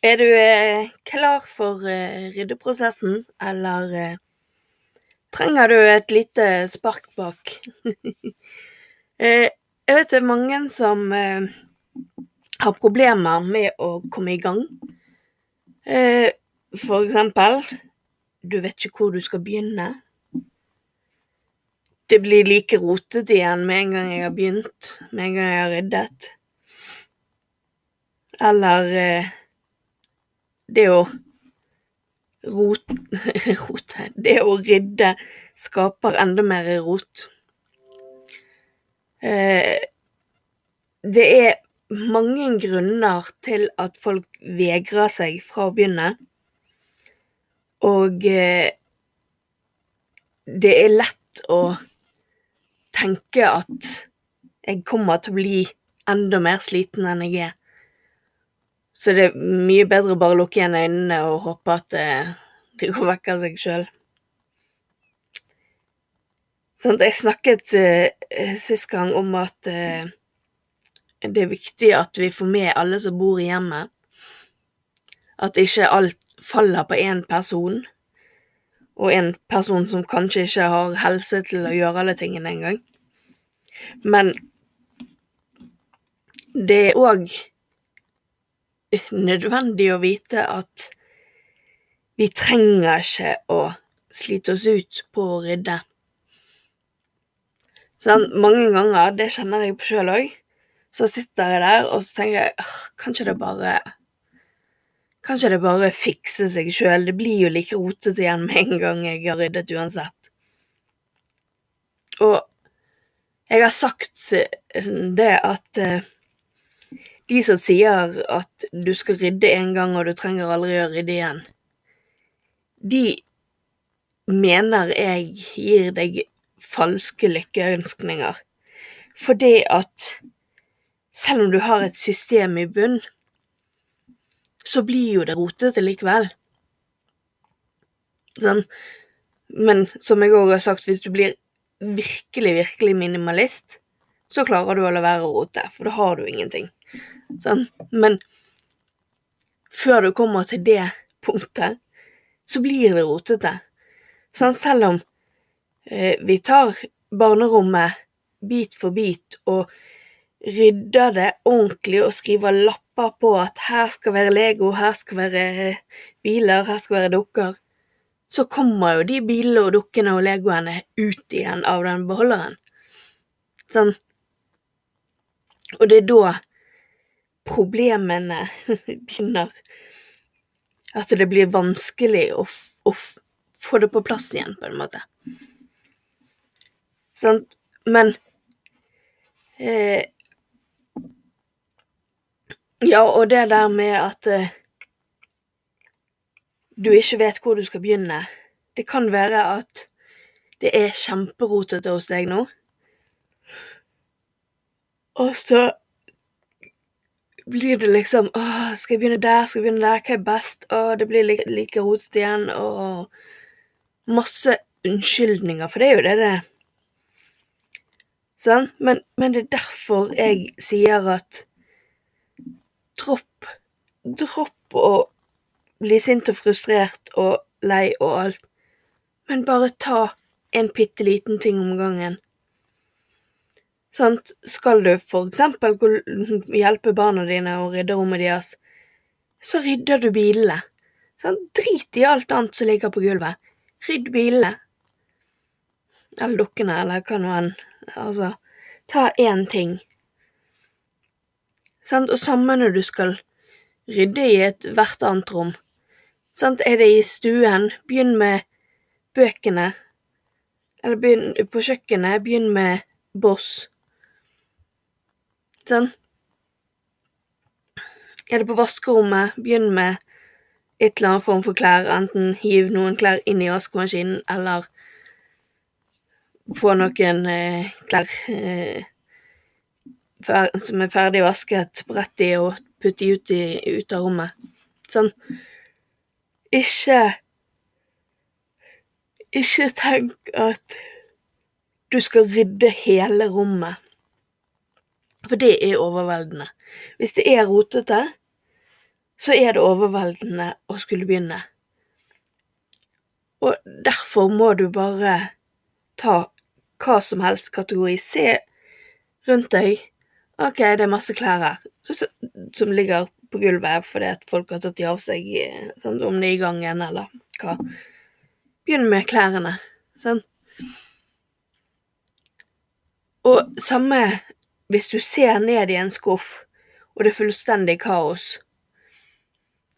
Er du eh, klar for eh, ryddeprosessen, eller eh, trenger du et lite spark bak? jeg vet det er mange som har problemer med å komme i gang. For eksempel, du vet ikke hvor du skal begynne. Det blir like rotete igjen med en gang jeg har begynt, med en gang jeg har ryddet. Eller det å rot, rote Det å rydde skaper enda mer rot. Eh, det er mange grunner til at folk vegrer seg fra å begynne, og eh, det er lett å tenke at jeg kommer til å bli enda mer sliten enn jeg er. Så det er mye bedre å bare lukke igjen øynene og håpe at det, det går vekk av seg sjøl. Sånn, jeg snakket uh, sist gang om at uh, det er viktig at vi får med alle som bor i hjemmet. At ikke alt faller på én person, og en person som kanskje ikke har helse til å gjøre alle tingene engang. Men det er òg nødvendig å vite at vi trenger ikke å slite oss ut på å rydde. Sånn, mange ganger, det kjenner jeg på sjøl òg, så sitter jeg der og så tenker jeg, kanskje det bare Kanskje det bare fikser seg sjøl, det blir jo like rotete igjen med en gang jeg har ryddet uansett. Og jeg har sagt det at eh, de som sier at du skal rydde en gang og du trenger aldri å rydde igjen, de mener jeg gir deg falske lykkeønskninger. Fordi at selv om du har et system i bunn, så blir jo det rotete likevel. Sånn. Men som jeg òg har sagt, hvis du blir virkelig, virkelig minimalist, så klarer du å la være å rote, for da har du ingenting. Sånn. Men før du kommer til det punktet, så blir det rotete. Sånn, selv om eh, vi tar barnerommet bit for bit og rydder det ordentlig og skriver lapper på at her skal være Lego, her skal være eh, biler, her skal være dukker, så kommer jo de bilene og dukkene og legoene ut igjen av den beholderen. Sånn. Og det er da problemene begynner. At det blir vanskelig å, å få det på plass igjen, på en måte. Sant? Men eh, Ja, og det der med at eh, du ikke vet hvor du skal begynne. Det kan være at det er kjemperotete hos deg nå. Og så blir det liksom Åh, skal jeg begynne der, skal jeg begynne der, hva er best? Åh, det blir like, like rotete igjen, og masse unnskyldninger, for det er jo det det er. Sånn? Men, men det er derfor jeg sier at dropp Dropp å bli sint og frustrert og lei og alt, men bare ta en bitte liten ting om gangen. Sant? Skal du for eksempel hjelpe barna dine å rydde rommet deres, så rydder du bilene. Sant? Drit i alt annet som ligger på gulvet. Rydd bilene. Eller dukkene, eller hva nå enn. Altså, ta én ting. Sant? Og samme når du skal rydde i ethvert annet rom. Sant? Er det i stuen, begynn med bøkene. Eller begynn på kjøkkenet, begynn med boss. Sånn. Er det på vaskerommet, begynn med et eller annet form for klær. Enten hiv noen klær inn i vaskemaskinen, eller få noen eh, klær eh, fer som er ferdig vasket, brett i og putt ut, i, ut av rommet. Sånn. Ikke Ikke tenk at du skal rydde hele rommet, for det er overveldende. Hvis det er rotete, så er det overveldende å skulle begynne. Og derfor må du bare ta hva som helst kategori. Se rundt deg. Ok, det er masse klær her som ligger på gulvet fordi at folk har tatt de av seg, sant? om det er i gangen eller hva. Begynn med klærne. sant? Og samme hvis du ser ned i en skuff, og det er fullstendig kaos.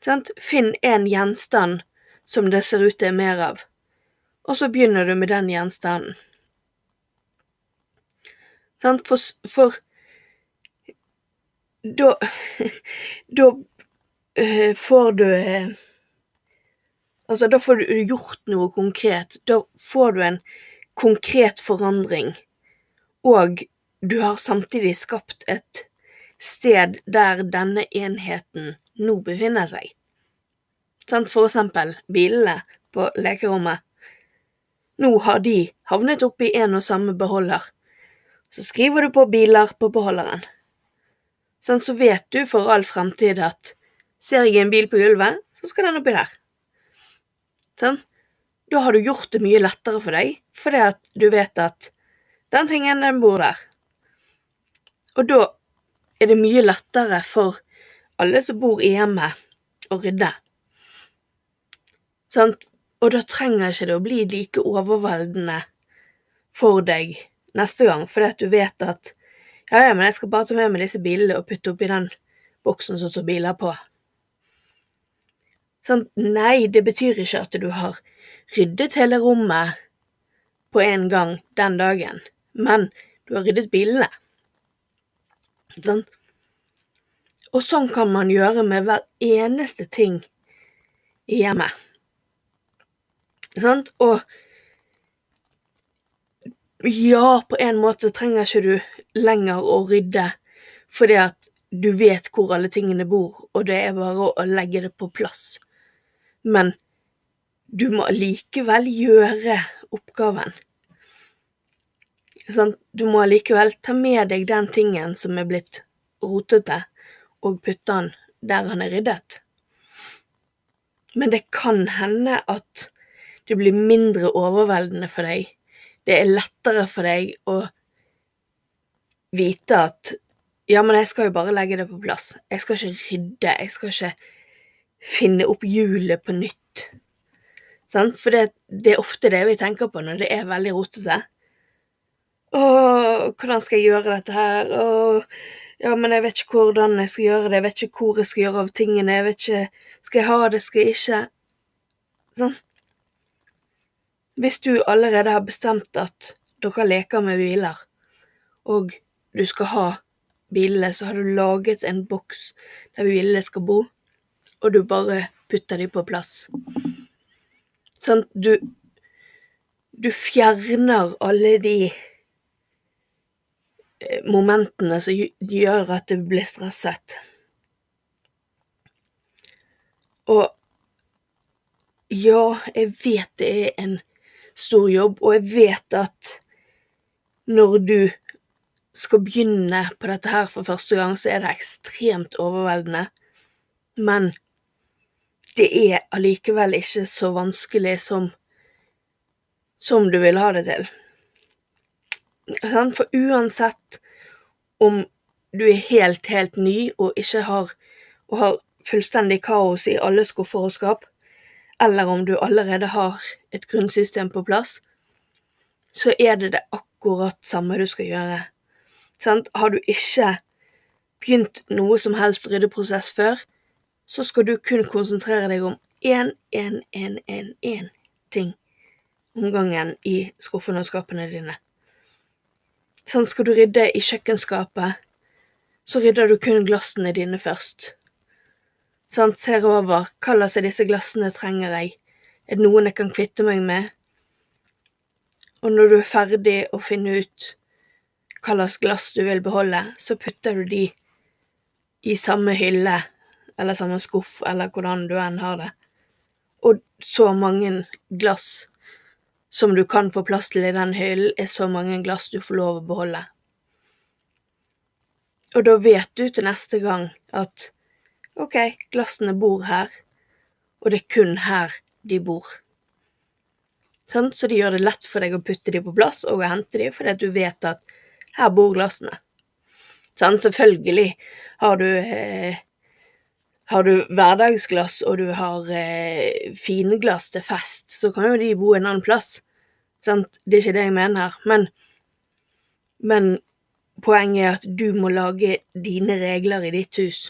Sant? Finn en gjenstand som det ser ut til er mer av, og så begynner du med den gjenstanden. Sant? For, for da Da øh, får du øh, Altså, da får du gjort noe konkret. Da får du en konkret forandring, og du har samtidig skapt et sted der denne enheten nå befinner seg. For eksempel bilene på lekerommet. Nå har de havnet oppi en og samme beholder. Så skriver du på biler på beholderen. Så vet du for all fremtid at ser jeg en bil på gulvet, så skal den oppi der. Sånn. Da har du gjort det mye lettere for deg, fordi at du vet at den tingen, den bor der. Og da er det mye lettere for alle som bor i hjemmet, å rydde. Sant? Og da trenger ikke det å bli like overveldende for deg neste gang, fordi at du vet at ja, ja, men jeg skal bare ta med meg disse bilene og putte oppi den boksen som står biler på. Sånn, nei, det betyr ikke at du har ryddet hele rommet på en gang den dagen, men du har ryddet bilene. Sånn. Og sånn kan man gjøre med hver eneste ting i hjemmet. Sant? Og ja, på en måte trenger ikke du lenger å rydde, fordi at du vet hvor alle tingene bor, og det er bare å legge det på plass. Men du må likevel gjøre oppgaven. Sånn, du må likevel ta med deg den tingen som er blitt rotete, og putte den der han er ryddet. Men det kan hende at det blir mindre overveldende for deg det er lettere for deg å vite at ja, men jeg skal jo bare legge det på plass. Jeg skal ikke rydde, jeg skal ikke finne opp hjulet på nytt. Sant? For det, det, er ofte det vi tenker på når det er veldig rotete. Å, hvordan skal jeg gjøre dette her? Å, ja, men jeg vet ikke hvordan jeg skal gjøre det, jeg vet ikke hvor jeg skal gjøre av tingene, jeg vet ikke Skal jeg ha det, skal jeg ikke? Sånn. Hvis du allerede har bestemt at dere leker med biler, og du skal ha bilene, så har du laget en boks der bilene skal bo, og du bare putter dem på plass. Sånn, du Du fjerner alle de momentene som gjør at du blir stresset. Og ja, jeg vet det er en stor jobb, og jeg vet at når du skal begynne på dette her for første gang, så er det ekstremt overveldende, men det er allikevel ikke så vanskelig som, som du vil ha det til. For uansett om du er helt, helt ny og ikke har, og har fullstendig kaos i alle skuffer og skap, eller om du allerede har et grunnsystem på plass, så er det det akkurat samme du skal gjøre. Sant? Har du ikke begynt noe som helst ryddeprosess før, så skal du kun konsentrere deg om én, én, én, én, én ting om gangen i skuffene og skapene dine. Sånn, skal du rydde i kjøkkenskapet, så rydder du kun glassene dine først. Sånn, ser over hva slags av disse glassene trenger jeg, er det noen jeg kan kvitte meg med? Og når du er ferdig å finne ut hva slags glass du vil beholde, så putter du de i samme hylle eller samme skuff eller hvordan du enn har det. Og så mange glass som du kan få plass til i den hyllen, er så mange glass du får lov å beholde. Og da vet du til neste gang at ok, glassene bor her, og det er kun her de bor. Sånn, så det gjør det lett for deg å putte dem på plass og å hente dem, fordi at du vet at her bor glassene. Sånn, selvfølgelig har du eh, har du hverdagsglass og du har eh, finglass til fest, så kan jo de bo en annen plass. Sant? Det er ikke det jeg mener, men, men poenget er at du må lage dine regler i ditt hus.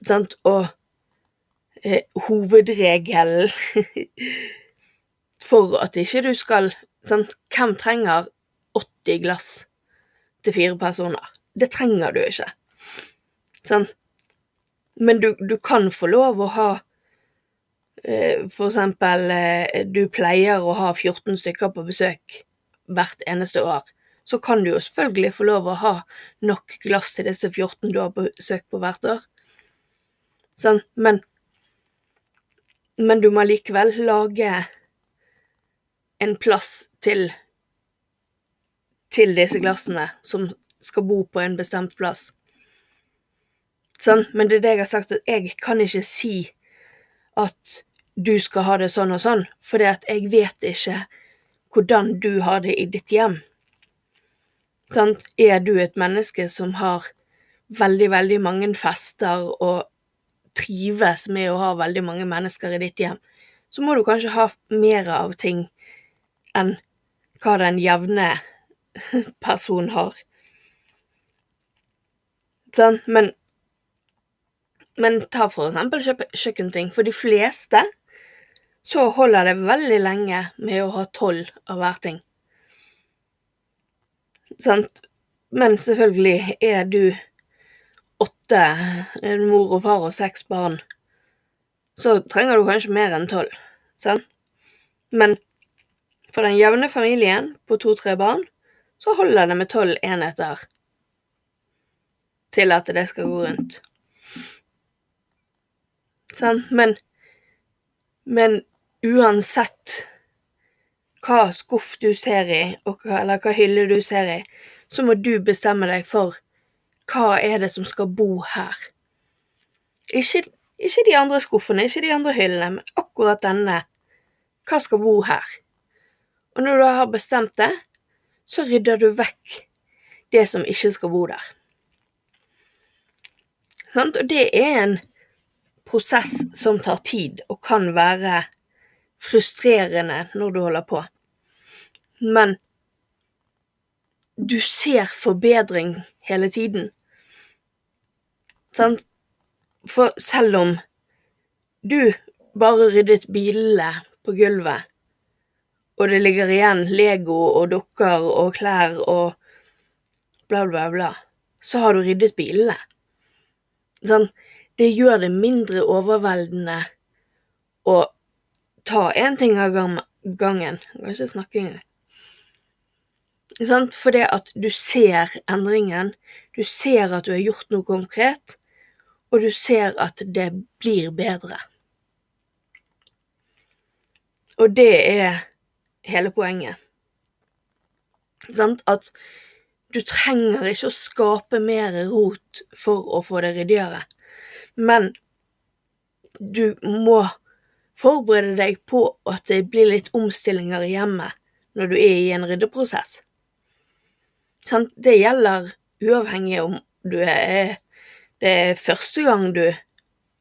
Sant? Og eh, hovedregelen for at ikke du skal sant? Hvem trenger 80 glass til fire personer? Det trenger du ikke. Sant? Men du, du kan få lov å ha eh, For eksempel, eh, du pleier å ha 14 stykker på besøk hvert eneste år. Så kan du jo selvfølgelig få lov å ha nok glass til disse 14 du har besøk på hvert år. Sånn, men Men du må likevel lage en plass til til disse glassene som skal bo på en bestemt plass. Sånn, men det er det jeg har sagt, at jeg kan ikke si at du skal ha det sånn og sånn, for jeg vet ikke hvordan du har det i ditt hjem. Sånn, er du et menneske som har veldig, veldig mange fester og trives med å ha veldig mange mennesker i ditt hjem, så må du kanskje ha mer av ting enn hva den jevne person har. Sånn, men men ta for eksempel kjøkkenting. For de fleste så holder det veldig lenge med å ha tolv av hver ting. Sant? Men selvfølgelig er du åtte, en mor og far og seks barn, så trenger du kanskje mer enn tolv. Sant? Men for den jevne familien på to-tre barn, så holder det med tolv enheter til at det skal gå rundt. Sant? Men, men uansett hva skuff du ser i, hva, eller hva hylle du ser i, så må du bestemme deg for hva er det som skal bo her. Ikke, ikke de andre skuffene, ikke de andre hyllene, men akkurat denne. Hva skal bo her? Og når du har bestemt det, så rydder du vekk det som ikke skal bo der. Og det er en prosess som tar tid, og kan være frustrerende når du holder på. Men du ser forbedring hele tiden. Sant? For selv om du bare ryddet bilene på gulvet, og det ligger igjen Lego og dukker og klær og bla, bla, bla, så har du ryddet bilene. Sånn, det gjør det mindre overveldende å ta én ting av gangen. Jeg ikke snakke engang. For det at du ser endringen, du ser at du har gjort noe konkret, og du ser at det blir bedre. Og det er hele poenget. At du trenger ikke å skape mer rot for å få det ryddigere. Men du må forberede deg på at det blir litt omstillinger i hjemmet når du er i en ryddeprosess. Det gjelder uavhengig om du er det er første gang du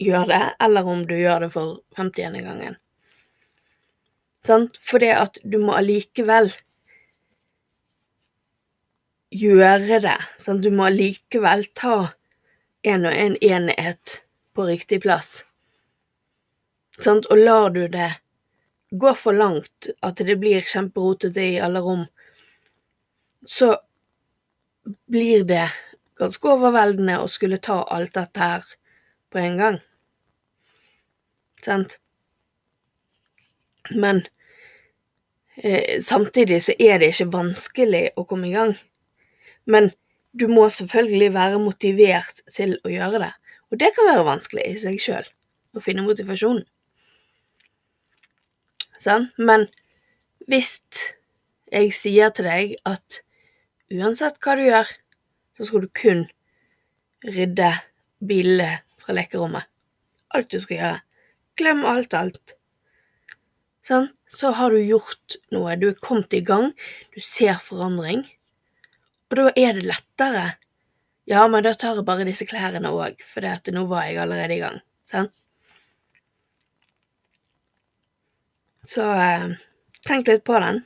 gjør det, eller om du gjør det for 50. gangen. For det at du må allikevel gjøre det. Du må allikevel ta en og en enhet på riktig plass. Sant? Og lar du det gå for langt, at det blir kjemperotete i alle rom, så blir det ganske overveldende å skulle ta alt dette her på en gang. Sant? Men eh, samtidig så er det ikke vanskelig å komme i gang. Men du må selvfølgelig være motivert til å gjøre det. Og det kan være vanskelig i seg sjøl, å finne motivasjonen. Sånn? Men hvis jeg sier til deg at uansett hva du gjør, så skal du kun rydde bilene fra lekerommet. Alt du skal gjøre. Glem alt, alt. Sånn? Så har du gjort noe, du er kommet i gang, du ser forandring, og da er det lettere. Ja, men da tar jeg bare disse klærne òg, for nå var jeg allerede i gang. Sant? Så eh, tenk litt på den.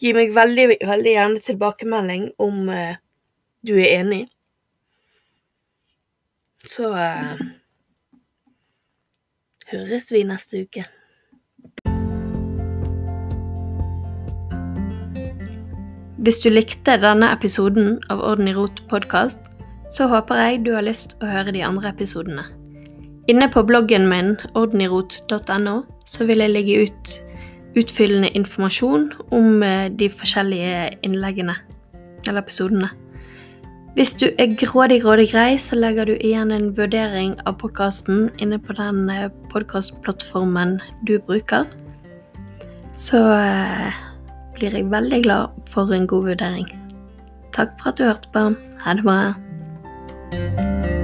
Gi meg veldig, veldig gjerne tilbakemelding om eh, du er enig. Så eh, høres vi neste uke. Hvis du likte denne episoden av Orden i rot podkast, så håper jeg du har lyst å høre de andre episodene. Inne på bloggen min ordenirot.no så vil jeg legge ut utfyllende informasjon om eh, de forskjellige innleggene, eller episodene. Hvis du er grådig, grådig grei, så legger du igjen en vurdering av podkasten inne på den eh, podkastplattformen du bruker. Så eh, blir jeg veldig glad for en god vurdering. Takk for at du hørte på. Ha det bra.